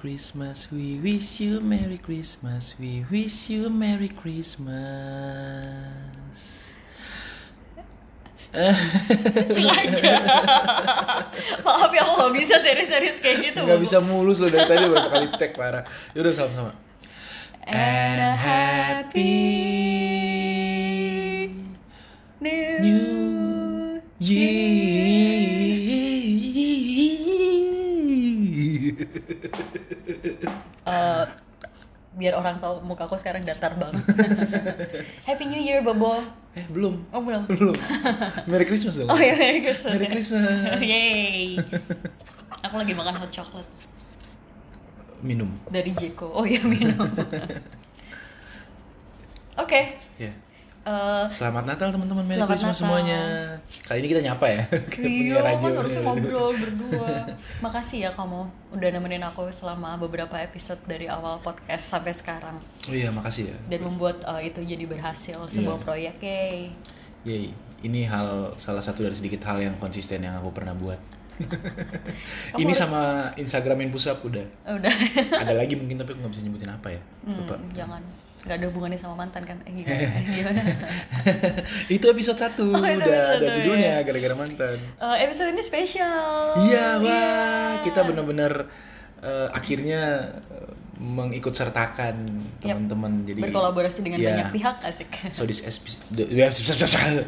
Christmas. We wish you a Merry Christmas. We wish you a Merry Christmas. Sengaja. Maaf ya aku gak bisa serius-serius kayak gitu. Nggak bisa mulus loh dari tadi berapa kali tag parah. Yaudah sama-sama. And a happy new, New Year. Eh, biar orang tahu muka aku sekarang datar banget. happy New Year, Bobo. Eh belum, Oh belum. belum. Merry Christmas dong. Oh ya, Merry Christmas. Merry ya. Christmas. Yay. Aku lagi makan hot chocolate Minum. dari Jeko. Oh iya minum. Oke. Ya. Eh, Selamat Natal teman-teman, Merry Selamat Christmas Natal. semuanya. Kali ini kita nyapa ya. Iya, kan harusnya ngobrol berdua. Makasih ya kamu udah nemenin aku selama beberapa episode dari awal podcast sampai sekarang Oh iya, makasih ya. dan membuat uh, itu jadi berhasil sebuah Iya. proyek. Yay. Yay. Ini hal salah satu dari sedikit hal yang konsisten yang aku pernah buat. Ini harus- sama Instagramin pusap udah. Udah. Ada lagi mungkin tapi aku nggak bisa nyebutin apa ya. Lupa. Hmm, jangan. Gak ada hubungannya sama mantan kan? Eh, gimana? Gimana? itu episode 1 Oh, itu udah episode ada satu, judulnya ya. gara-gara mantan. Eh, episode ini spesial. Iya, wah, Iya. kita benar-benar eh, akhirnya eh, mengikut sertakan teman-teman jadi berkolaborasi dengan Iya. banyak pihak asik. So this episode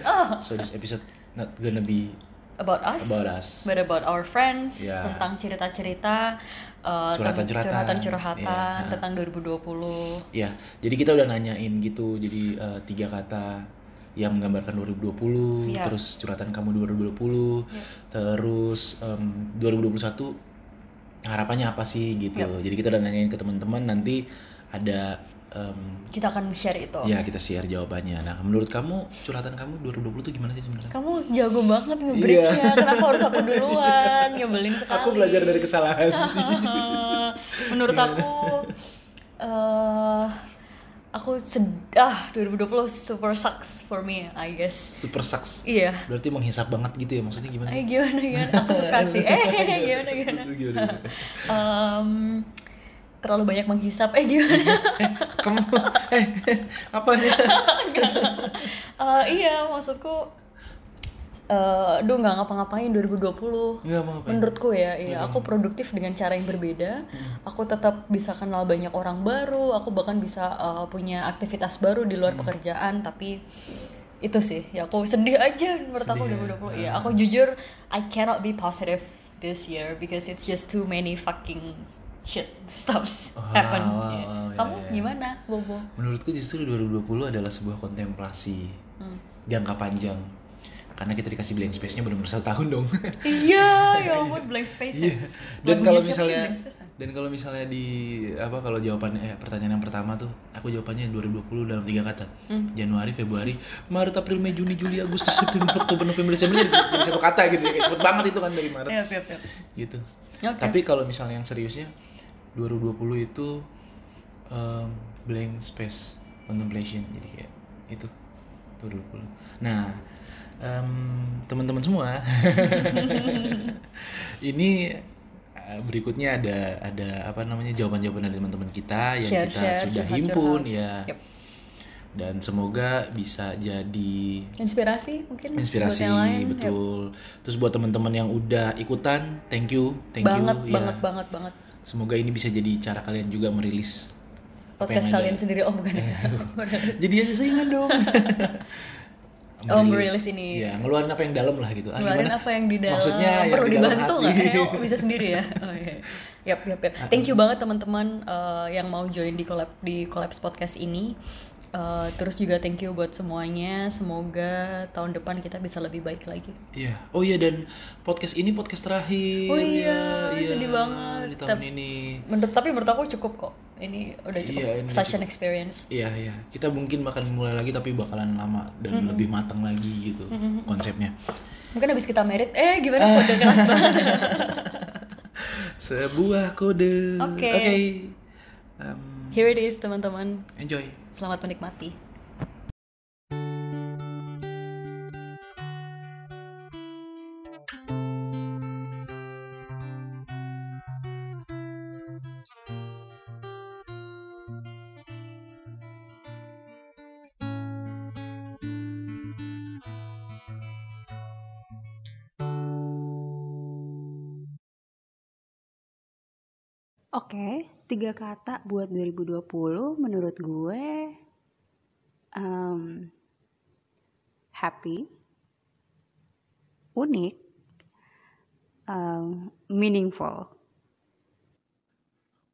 Oh. so this episode not gonna be About us. about us. But about our friends Iya. tentang cerita-cerita uh, Curhatan-curhatan. curhatan-curhatan Iya. tentang 2020. Ya, jadi kita udah nanyain gitu, jadi eh, tiga kata yang menggambarkan 2020, Iya. terus curhatan kamu 2020, Iya. terus em, 2021 harapannya apa sih gitu. Iya. Jadi kita udah nanyain ke teman-teman nanti ada em, Kita akan share itu. ya kita share jawabannya. Nah, menurut kamu curhatan kamu 2020 tuh gimana sih sebenarnya? Kamu jago banget nge-breaknya. Iya. Kenapa harus aku duluan? Nyebelin sekali. Aku belajar dari kesalahan sih. Menurut aku eh aku sedah 2020 super sucks for me, I guess. Super sucks. Iya. Berarti menghisap banget gitu ya maksudnya gimana Eh sih? gimana gimana? Aku suka sih. Eh gimana gimana? Itu gimana? Em, terlalu banyak menghisap. Eh gimana? Kamu eh apanya? Eh, iya, maksudku eh duh nggak ngapa-ngapain 2020. Enggak mau apa. Menurutku ya, iya aku produktif dengan cara yang berbeda. Aku tetap bisa kenal banyak orang baru, aku bahkan bisa eh, punya aktivitas baru di luar pekerjaan, tapi itu sih, ya aku sedih aja menurut aku Sedih ya? 2020. Iya, aku jujur I cannot be positive this year because it's just too many fucking shit stuffs Wow, happen. wow, Iya. wow, ya, Kamu ya. gimana, Bobo? Menurutku justru 2020 adalah sebuah kontemplasi Hmm. jangka panjang. Karena kita dikasih blank space-nya benar-benar satu tahun dong. iya, ya ampun blank space ya. Iya. Dan kalau misalnya dan kalau misalnya di apa kalau jawabannya eh pertanyaan yang pertama tuh aku jawabannya 2020 dalam tiga kata. Hmm. Januari, Februari, Maret, April, Mei, Juni, Juli, Agustus, September, Oktober, November, Desember jadi, jadi satu kata gitu ya. Cepet banget itu kan dari Maret Iya, iya, iya. gitu. Oke. Tapi kalau misalnya yang seriusnya 2020 itu em, blank space contemplation jadi kayak itu 2020. Nah, em, teman-teman semua, ini eh, berikutnya ada ada apa namanya jawaban-jawaban dari teman-teman kita yang kita Share-share, sudah curhat-curhat. himpun ya. Yep. Dan semoga bisa jadi Inspirasi mungkin inspirasi lain. Yep. betul. Terus buat teman-teman yang udah ikutan, thank you, thank banget, you. ya. banget, banget, banget. Semoga ini bisa jadi cara kalian juga merilis apa Podcast yang ada. kalian sendiri, oh bukan ya? Jadi aja saingan dong. Oh, merilis ini. Ya, ngeluarin apa yang dalam lah gitu. Ah, Ngeluarin gimana? apa yang di dalam Maksudnya yang perlu di dalam dibantu nggak? Eh, oh, bisa sendiri ya. Oh, iya. Yap, yap, yap. Thank you banget teman-teman eh, yang mau join di collab di Collabs podcast ini. Eh, terus juga thank you buat semuanya. Semoga tahun depan kita bisa lebih baik lagi. Iya. Oh iya dan podcast ini podcast terakhir. Oh iya, ya. sedih banget. Di tahun Tap- ini. Menurut tapi menurut aku cukup kok. Ini udah cukup. Iya, ini Such cukup. an experience. Iya iya. Kita mungkin bakal mulai lagi tapi bakalan lama dan lebih matang lagi gitu konsepnya. Mungkin habis kita merit, eh gimana keras banget. Sebuah kode. Oke. Oke. Em, Here it is teman-teman. Enjoy. Selamat menikmati. Tiga kata buat 2020 menurut gue um, happy, unik, um, meaningful.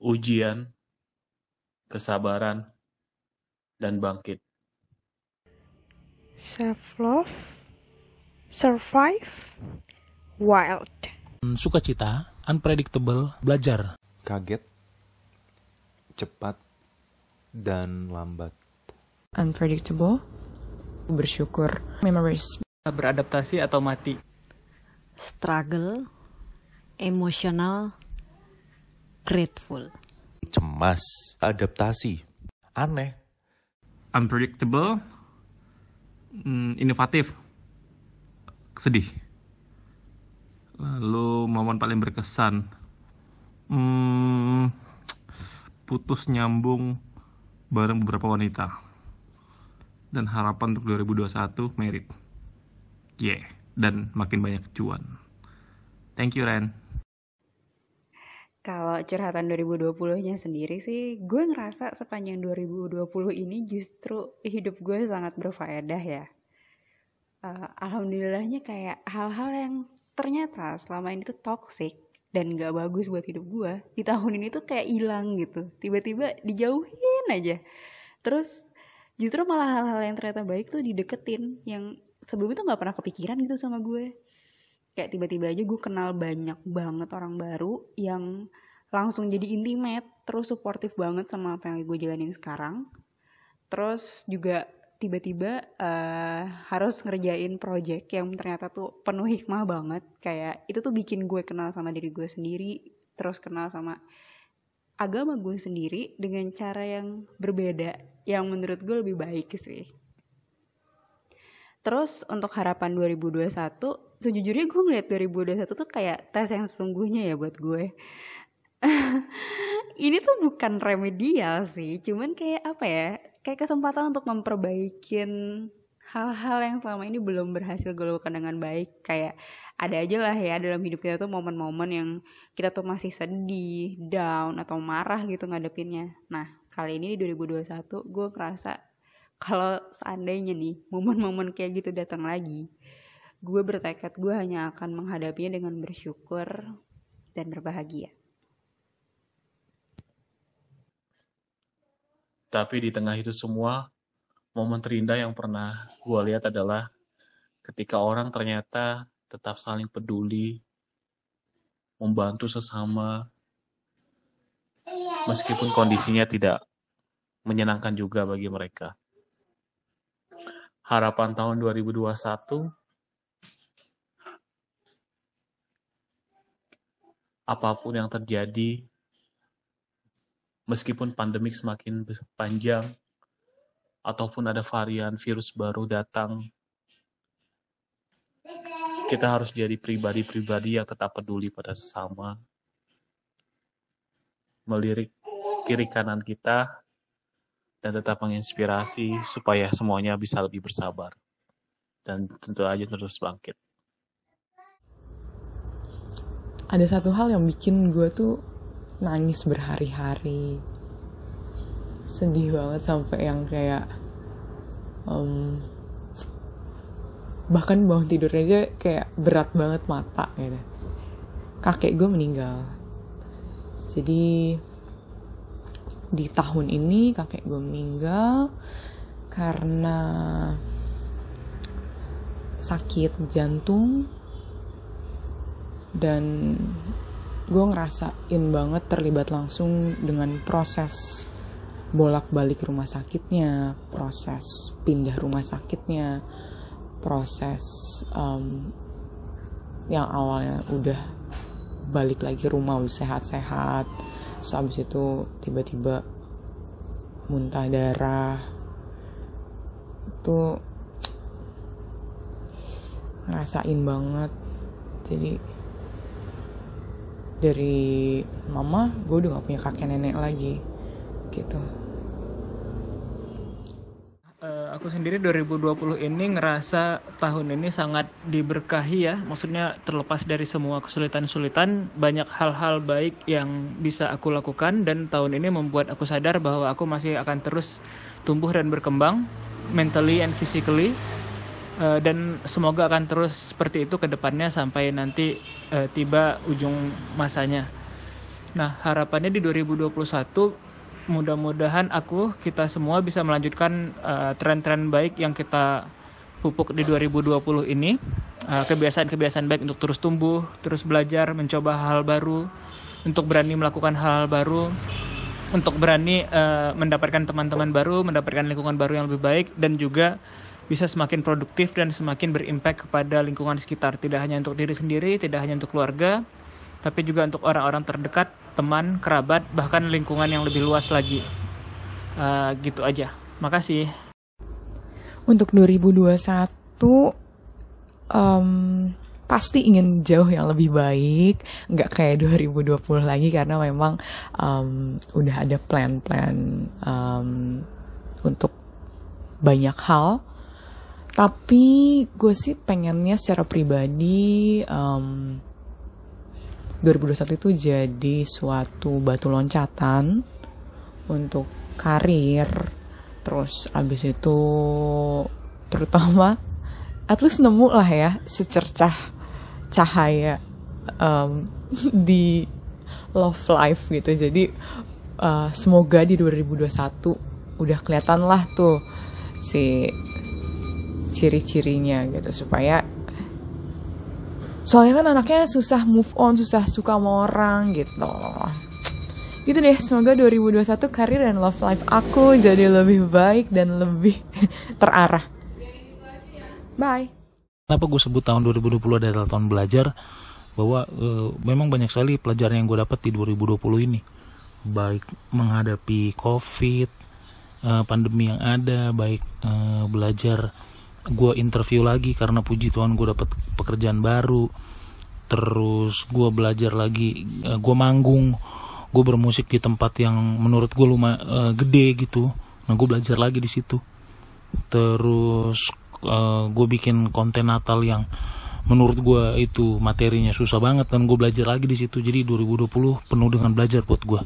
Ujian, kesabaran, dan bangkit. Self love, survive, wild. Sukacita, unpredictable, belajar. Kaget, cepat, dan lambat. Unpredictable, bersyukur, memories. Beradaptasi atau mati. Struggle, emosional, grateful. Cemas, adaptasi, aneh. Unpredictable, mm, inovatif, sedih. Lalu momen paling berkesan, hmm, putus nyambung bareng beberapa wanita. Dan harapan untuk 2021 merit. Yeah dan makin banyak cuan. Thank you Ren. Kalau curhatan 2020-nya sendiri sih, gue ngerasa sepanjang 2020 ini justru hidup gue sangat berfaedah ya. Uh, Alhamdulillahnya kayak hal-hal yang ternyata selama ini tuh toxic dan gak bagus buat hidup gue di tahun ini tuh kayak hilang gitu. Tiba-tiba dijauhin aja. Terus justru malah hal-hal yang ternyata baik tuh dideketin yang sebelum itu nggak pernah kepikiran gitu sama gue. Kayak tiba-tiba aja gue kenal banyak banget orang baru yang langsung jadi intimate terus suportif banget sama apa yang gue jalanin sekarang. Terus juga tiba-tiba uh, harus ngerjain project yang ternyata tuh penuh hikmah banget. Kayak itu tuh bikin gue kenal sama diri gue sendiri terus kenal sama agama gue sendiri dengan cara yang berbeda yang menurut gue lebih baik sih. Terus untuk harapan 2021 sejujurnya gue ngeliat 2021 tuh kayak tes yang sesungguhnya ya buat gue. Ini tuh bukan remedial sih cuman kayak apa ya kayak kesempatan untuk memperbaikin hal-hal yang selama ini belum berhasil gue lakukan dengan baik kayak ada aja lah ya dalam hidup kita tuh momen-momen yang kita tuh masih sedih, down atau marah gitu ngadepinnya. Nah kali ini di 2021 gue ngerasa kalau seandainya nih momen-momen kayak gitu datang lagi, gue bertekad gue hanya akan menghadapinya dengan bersyukur dan berbahagia. Tapi di tengah itu semua, momen terindah yang pernah gue lihat adalah ketika orang ternyata tetap saling peduli, membantu sesama, meskipun kondisinya tidak menyenangkan juga bagi mereka. Harapan tahun 2021 apa pun yang terjadi meskipun pandemik semakin panjang, ataupun ada varian virus baru datang, kita harus jadi pribadi-pribadi yang tetap peduli pada sesama, melirik kiri kanan kita, dan tetap menginspirasi supaya semuanya bisa lebih bersabar. Dan tentu aja terus bangkit. Ada satu hal yang bikin gue tuh nangis berhari-hari. Sedih banget sampai yang kayak um, bahkan bangun tidur aja kayak berat banget mata gitu. Kakek gue meninggal. Jadi di tahun ini kakek gue meninggal karena sakit jantung dan gue ngerasain banget terlibat langsung dengan proses bolak-balik rumah sakitnya, proses pindah rumah sakitnya, proses um, yang awalnya udah balik lagi rumah udah sehat-sehat, habis itu tiba-tiba muntah darah, itu ngerasain banget, jadi dari mama gue udah gak punya kakek nenek lagi gitu uh, aku sendiri 2020 ini ngerasa tahun ini sangat diberkahi ya. Maksudnya terlepas dari semua kesulitan-kesulitan, banyak hal-hal baik yang bisa aku lakukan dan tahun ini membuat aku sadar bahwa aku masih akan terus tumbuh dan berkembang mentally and physically. Uh, dan semoga akan terus seperti itu ke depannya sampai nanti uh, tiba ujung masanya. Nah, harapannya di 2021 mudah-mudahan aku kita semua bisa melanjutkan uh, tren-tren baik yang kita pupuk di 2020 ini uh, kebiasaan-kebiasaan baik untuk terus tumbuh terus belajar mencoba hal, baru untuk berani melakukan -hal baru untuk berani uh, mendapatkan teman-teman baru mendapatkan lingkungan baru yang lebih baik dan juga bisa semakin produktif dan semakin berimpact kepada lingkungan sekitar tidak hanya untuk diri sendiri tidak hanya untuk keluarga tapi juga untuk orang-orang terdekat, teman, kerabat, bahkan lingkungan yang lebih luas lagi. Uh, gitu aja. Makasih. Untuk 2021, um, pasti ingin jauh yang lebih baik, nggak kayak 2020 lagi karena memang um, udah ada plan-plan um, untuk banyak hal. Tapi gue sih pengennya secara pribadi um, 2021 itu jadi suatu batu loncatan untuk karir. Terus abis itu terutama at least nemu lah ya secercah cahaya um, di love life gitu. Jadi uh, semoga di 2021 udah kelihatan lah tuh si ciri-cirinya gitu supaya soalnya kan anaknya susah move on susah suka sama orang gitu. Gitu deh semoga 2021 karir dan love life aku jadi lebih baik dan lebih terarah. Bye. Kenapa gue sebut tahun 2020 adalah tahun belajar? Bahwa uh, memang banyak sekali pelajaran yang gue dapat di 2020 ini. Baik menghadapi covid uh, pandemi yang ada baik uh, belajar gue interview lagi karena puji Tuhan gue dapet pekerjaan baru. Terus gue belajar lagi eh, gue manggung gue bermusik di tempat yang menurut gue lumayan uh, gede gitu. Nah gue belajar lagi di situ. Terus uh, eh, gue bikin konten Natal yang menurut gue itu materinya susah banget dan gue belajar lagi di situ. Jadi 2020 penuh dengan belajar buat gue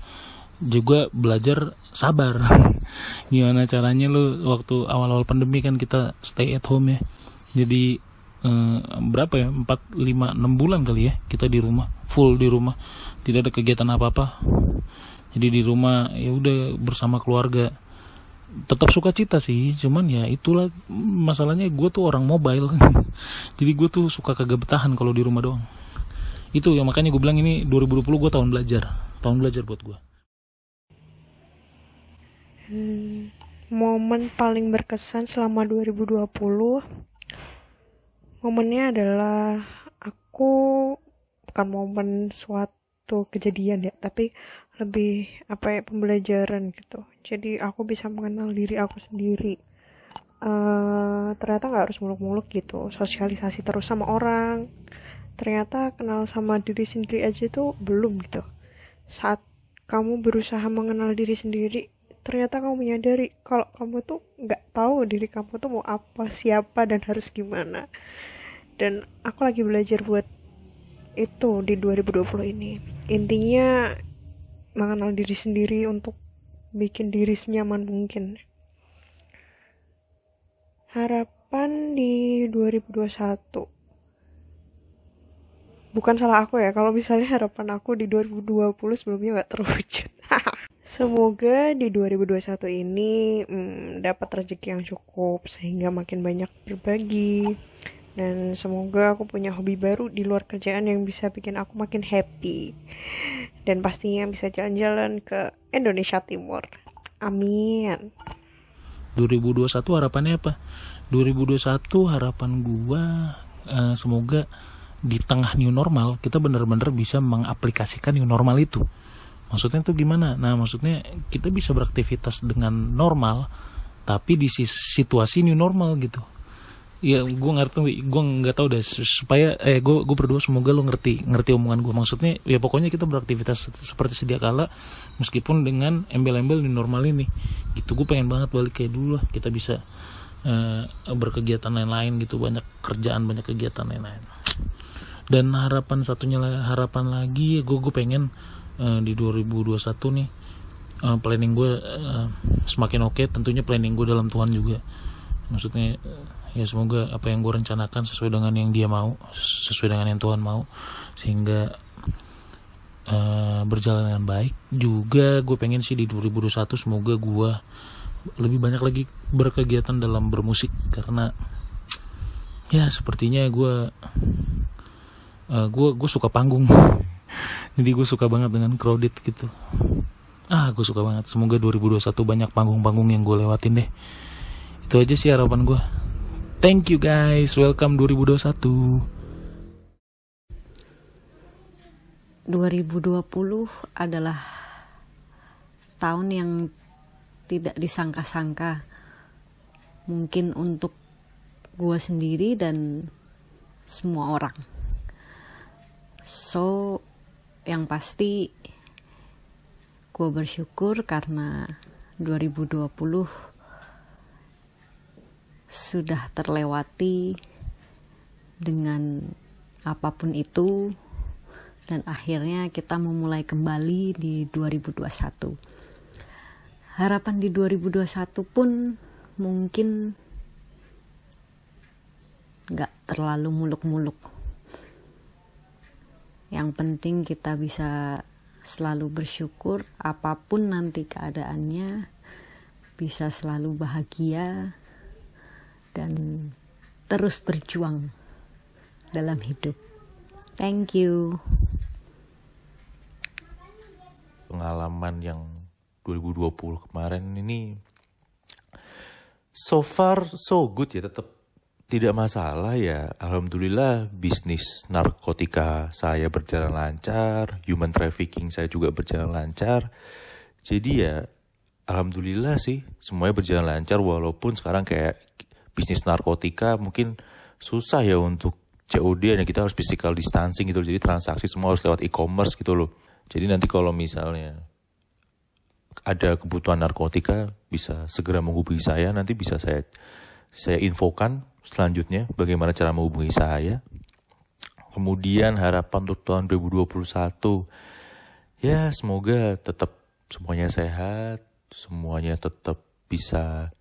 juga belajar sabar. Gimana caranya lu waktu awal-awal pandemi kan kita stay at home ya. Jadi eh, berapa ya? 4 5 6 bulan kali ya kita di rumah full di rumah. Tidak ada kegiatan apa-apa. Jadi di rumah ya udah bersama keluarga. Tetap suka cita sih cuman ya itulah masalahnya gue tuh orang mobile. Jadi gue tuh suka kagak bertahan kalau di rumah doang. Itu yang makanya gue bilang ini 2020 gue tahun belajar. Tahun belajar buat gue Hmm, momen paling berkesan selama 2020 momennya adalah aku bukan momen suatu kejadian ya tapi lebih apa ya pembelajaran gitu. Jadi aku bisa mengenal diri aku sendiri. Uh, ternyata nggak harus muluk-muluk gitu sosialisasi terus sama orang. Ternyata kenal sama diri sendiri aja tuh belum gitu. Saat kamu berusaha mengenal diri sendiri ternyata kamu menyadari kalau kamu tuh nggak tahu diri kamu tuh mau apa siapa dan harus gimana. Dan aku lagi belajar buat itu di 2020 ini. Intinya mengenal diri sendiri untuk bikin diri senyaman mungkin. Harapan di 2021 bukan salah aku ya kalau misalnya harapan aku di 2020 sebelumnya nggak terwujud Semoga di 2021 ini hmm, dapat rezeki yang cukup sehingga makin banyak berbagi dan semoga aku punya hobi baru di luar kerjaan yang bisa bikin aku makin happy dan pastinya bisa jalan-jalan ke Indonesia Timur. Amin. 2021 harapannya apa? 2021 harapan gua uh, semoga di tengah new normal kita benar-benar bisa mengaplikasikan new normal itu maksudnya itu gimana? Nah maksudnya kita bisa beraktivitas dengan normal tapi di situasi new normal gitu. Ya gue ngerti gue nggak tahu deh supaya eh gue gue berdua semoga lo ngerti ngerti omongan gue maksudnya ya pokoknya kita beraktivitas seperti sedia kala meskipun dengan embel-embel new normal ini. Gitu gue pengen banget balik kayak dulu lah. Kita bisa eh, berkegiatan lain-lain gitu banyak kerjaan banyak kegiatan lain-lain. Dan harapan satunya harapan lagi gue gue pengen eh, di 2021 nih eh, planning gue eh, semakin oke tentunya planning gue dalam Tuhan juga. Maksudnya ya semoga apa yang gue rencanakan sesuai dengan yang dia mau sesuai dengan yang Tuhan mau sehingga eh, berjalan dengan baik. Juga gue pengen sih di 2021 semoga gue lebih banyak lagi berkegiatan dalam bermusik karena ya sepertinya gue eh, gue gue suka panggung jadi gue suka banget dengan crowded gitu. Ah gue suka banget. Semoga 2021 banyak panggung-panggung yang gue lewatin deh. Itu aja sih harapan gue thank you guys. Welcome 2021 2020 adalah tahun yang tidak disangka-sangka. Mungkin untuk gue sendiri dan semua orang. So yang pasti gue bersyukur karena 2020 sudah terlewati dengan apa pun itu dan akhirnya kita memulai kembali di 2021. Harapan di 2021 pun mungkin nggak terlalu muluk-muluk. Yang penting kita bisa selalu bersyukur apa pun nanti keadaannya bisa selalu bahagia dan terus berjuang dalam hidup. Thank you. pengalaman yang 2020 kemarin ini so far so good ya tetap tidak masalah ya. Alhamdulillah bisnis narkotika saya berjalan lancar human trafficking saya juga berjalan lancar. Jadi ya alhamdulillah sih semuanya berjalan lancar walaupun sekarang kayak bisnis narkotika mungkin susah ya untuk COD dan kita harus physical distancing gitu jadi transaksi semua harus lewat e-commerce gitu loh. Jadi nanti kalau misalnya ada kebutuhan narkotika bisa segera menghubungi saya. Nanti bisa saya saya infokan selanjutnya bagaimana cara menghubungi saya? Kemudian harapan untuk tahun 2021 ya semoga tetap semuanya sehat semuanya tetap bisa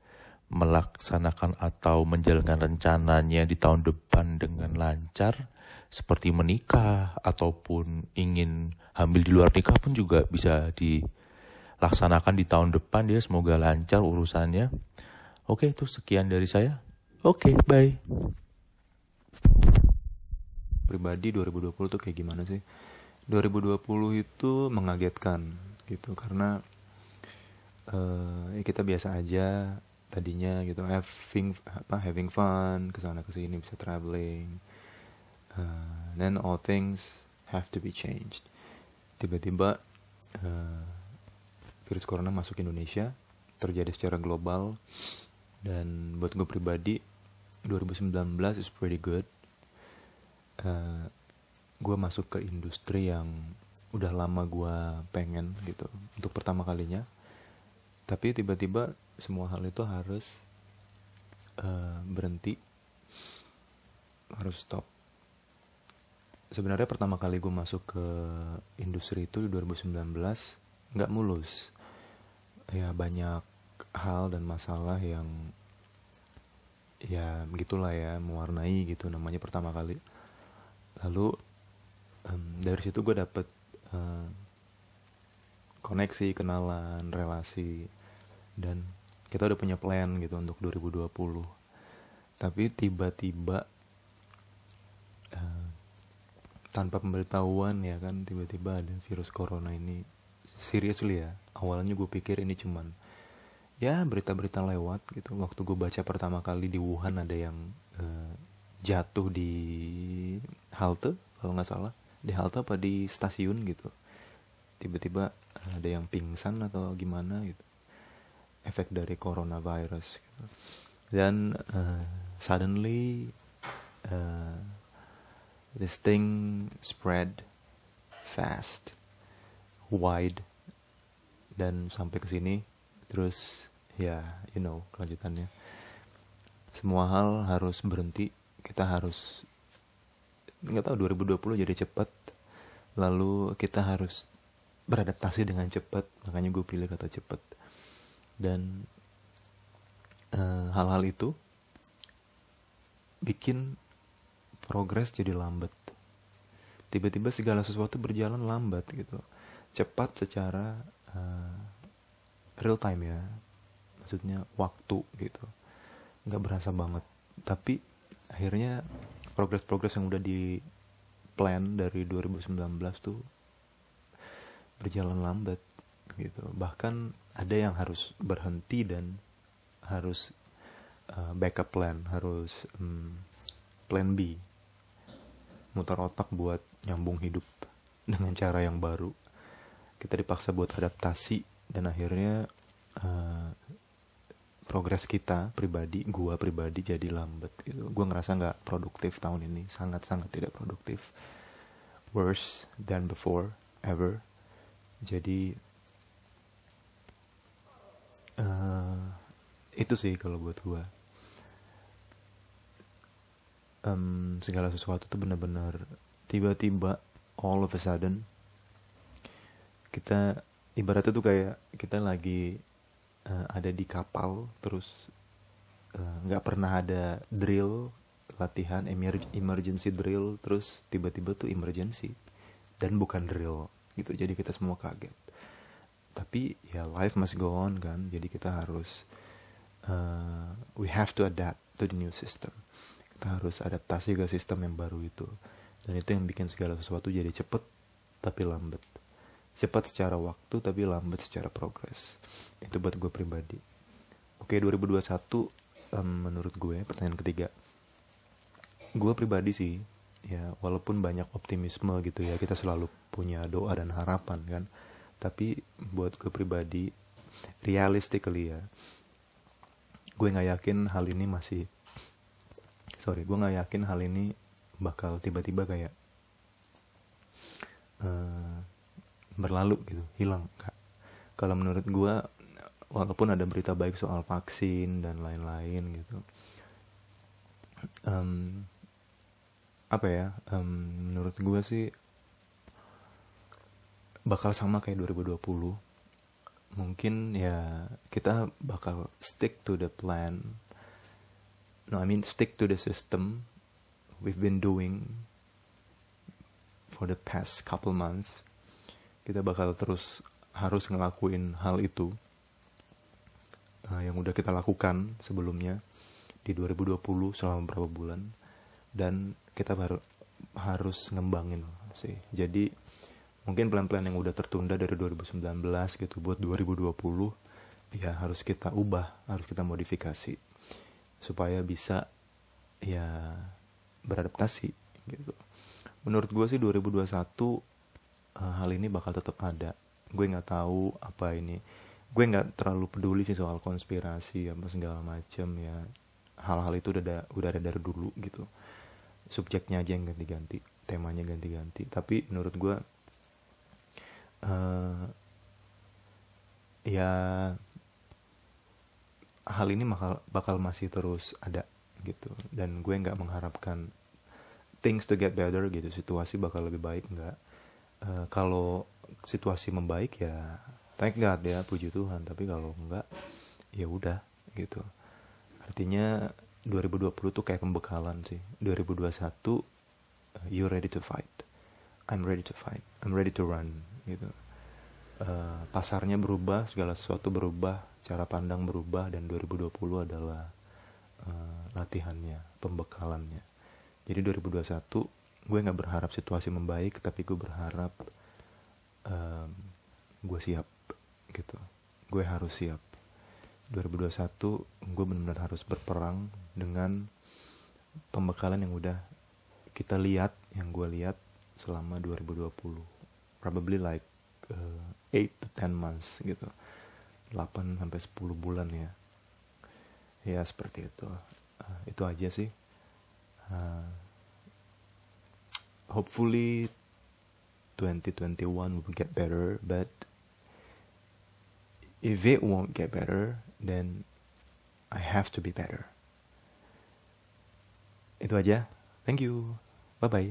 melaksanakan atau menjalankan rencananya di tahun depan dengan lancar seperti menikah ataupun ingin hamil di luar nikah pun juga bisa dilaksanakan di tahun depan dia semoga lancar urusannya. Oke itu sekian dari saya oke bye. Pribadi 2020 tuh kayak gimana sih? 2020 itu mengagetkan gitu. Karena ya kita biasa aja tadinya gitu having apa having fun ke sana ke sini bisa traveling uh, then all things have to be changed. Tiba-tiba eh, virus corona masuk Indonesia terjadi secara global dan buat gue pribadi 2019 is pretty good. Eh, gue masuk ke industri yang udah lama gue pengen gitu untuk pertama kalinya. Tapi tiba-tiba semua hal itu harus eh, berhenti. Harus stop. Sebenarnya pertama kali gue masuk ke industri itu di 2019 nggak mulus. Ya banyak hal dan masalah yang ya begitulah ya mewarnai gitu namanya pertama kali. Lalu em, dari situ gue dapet eh, koneksi kenalan relasi dan kita udah punya plan gitu untuk 2020 tapi tiba-tiba eh, tanpa pemberitahuan ya kan tiba-tiba ada virus corona ini seriously ya. Awalnya gue pikir ini cuman ya berita-berita lewat gitu. Waktu gue baca pertama kali di Wuhan ada yang eh, jatuh di halte kalau nggak salah. Di halte apa di stasiun gitu. Tiba-tiba ada yang pingsan atau gimana gitu. Efek dari coronavirus gitu. dan eh, suddenly eh, this thing spread fast wide dan sampai ke sini. Terus ya you know kelanjutannya. Semua hal harus berhenti. Kita harus nggak tahu 2020 jadi cepat. Lalu kita harus beradaptasi dengan cepat. Makanya gue pilih kata cepat. Dan eh, hal-hal itu bikin progres jadi lambat. Tiba-tiba segala sesuatu berjalan lambat gitu. Cepat secara uh, real time ya maksudnya waktu gitu. Nggak berasa banget. Tapi akhirnya progres-progres yang udah di plan dari 2019 tuh berjalan lambat gitu. Bahkan ada yang harus berhenti dan harus uh, backup plan harus um, plan B. Muter otak buat nyambung hidup dengan cara yang baru. Kita dipaksa buat adaptasi dan akhirnya uh, progres kita pribadi gua pribadi jadi lambat gitu. Gua ngerasa nggak produktif tahun ini. Sangat sangat tidak produktif. Worse than before ever. Jadi uh, itu sih kalau buat gua. Um, segala sesuatu tuh benar-benar tiba-tiba all of a sudden kita ibaratnya tuh kayak kita lagi uh, ada di kapal terus nggak uh, pernah ada drill latihan emer emergency drill terus tiba-tiba tuh emergency. Dan bukan drill gitu. Jadi kita semua kaget. Tapi ya life must go on kan. Jadi kita harus uh, we have to adapt to the new system. Kita harus adaptasi ke sistem yang baru itu. Dan itu yang bikin segala sesuatu jadi cepet tapi lambat cepat secara waktu tapi lambat secara progres. Itu buat gue pribadi. Oke 2021 um, menurut gue pertanyaan ketiga. Gue pribadi sih ya walaupun banyak optimisme gitu ya kita selalu punya doa dan harapan kan. Tapi buat gue pribadi realistically ya gue nggak yakin hal ini masih sorry gue nggak yakin hal ini bakal tiba-tiba kayak uh, berlalu gitu hilang kak. Kalau menurut gue walaupun ada berita baik soal vaksin dan lain-lain gitu um, apa ya um, menurut gue sih bakal sama kayak 2020 mungkin ya kita bakal stick to the plan no I mean stick to the system we've been doing for the past couple months kita bakal terus harus ngelakuin hal itu uh, yang udah kita lakukan sebelumnya di 2020 selama beberapa bulan dan kita baru harus ngembangin sih jadi mungkin plan-plan yang udah tertunda dari 2019 gitu buat 2020 ya harus kita ubah harus kita modifikasi supaya bisa ya beradaptasi gitu. Menurut gue sih 2021 uh, hal ini bakal tetap ada. Gue nggak tahu apa ini. Gue nggak terlalu peduli sih soal konspirasi apa segala macam ya. Hal-hal itu udah ada, udah ada dari dulu gitu. Subjeknya aja yang ganti-ganti, temanya ganti-ganti. Tapi menurut gue uh, ya hal ini bakal bakal masih terus ada gitu dan gue nggak mengharapkan things to get better gitu situasi bakal lebih baik nggak uh, kalau situasi membaik ya thank God ya puji Tuhan. Tapi kalau enggak ya udah gitu. Artinya 2020 tuh kayak pembekalan sih. 2021 uh, you ready to fight. I'm ready to fight. I'm ready to run gitu. Uh, pasarnya berubah segala sesuatu berubah cara pandang berubah dan 2020 adalah uh, latihannya, pembekalannya. Jadi 2021 gue nggak berharap situasi membaik, tapi gue berharap um, gue siap gitu. Gue harus siap. 2021 gue benar-benar harus berperang dengan pembekalan yang udah kita lihat, yang gue lihat selama 2020. Probably like uh, 8 to 10 months gitu 8 sampai 10 bulan ya ya seperti itu uh, itu aja sih uh, hopefully 2021 will get better but if it won't get better then I have to be better. Itu aja. Thank you. Bye bye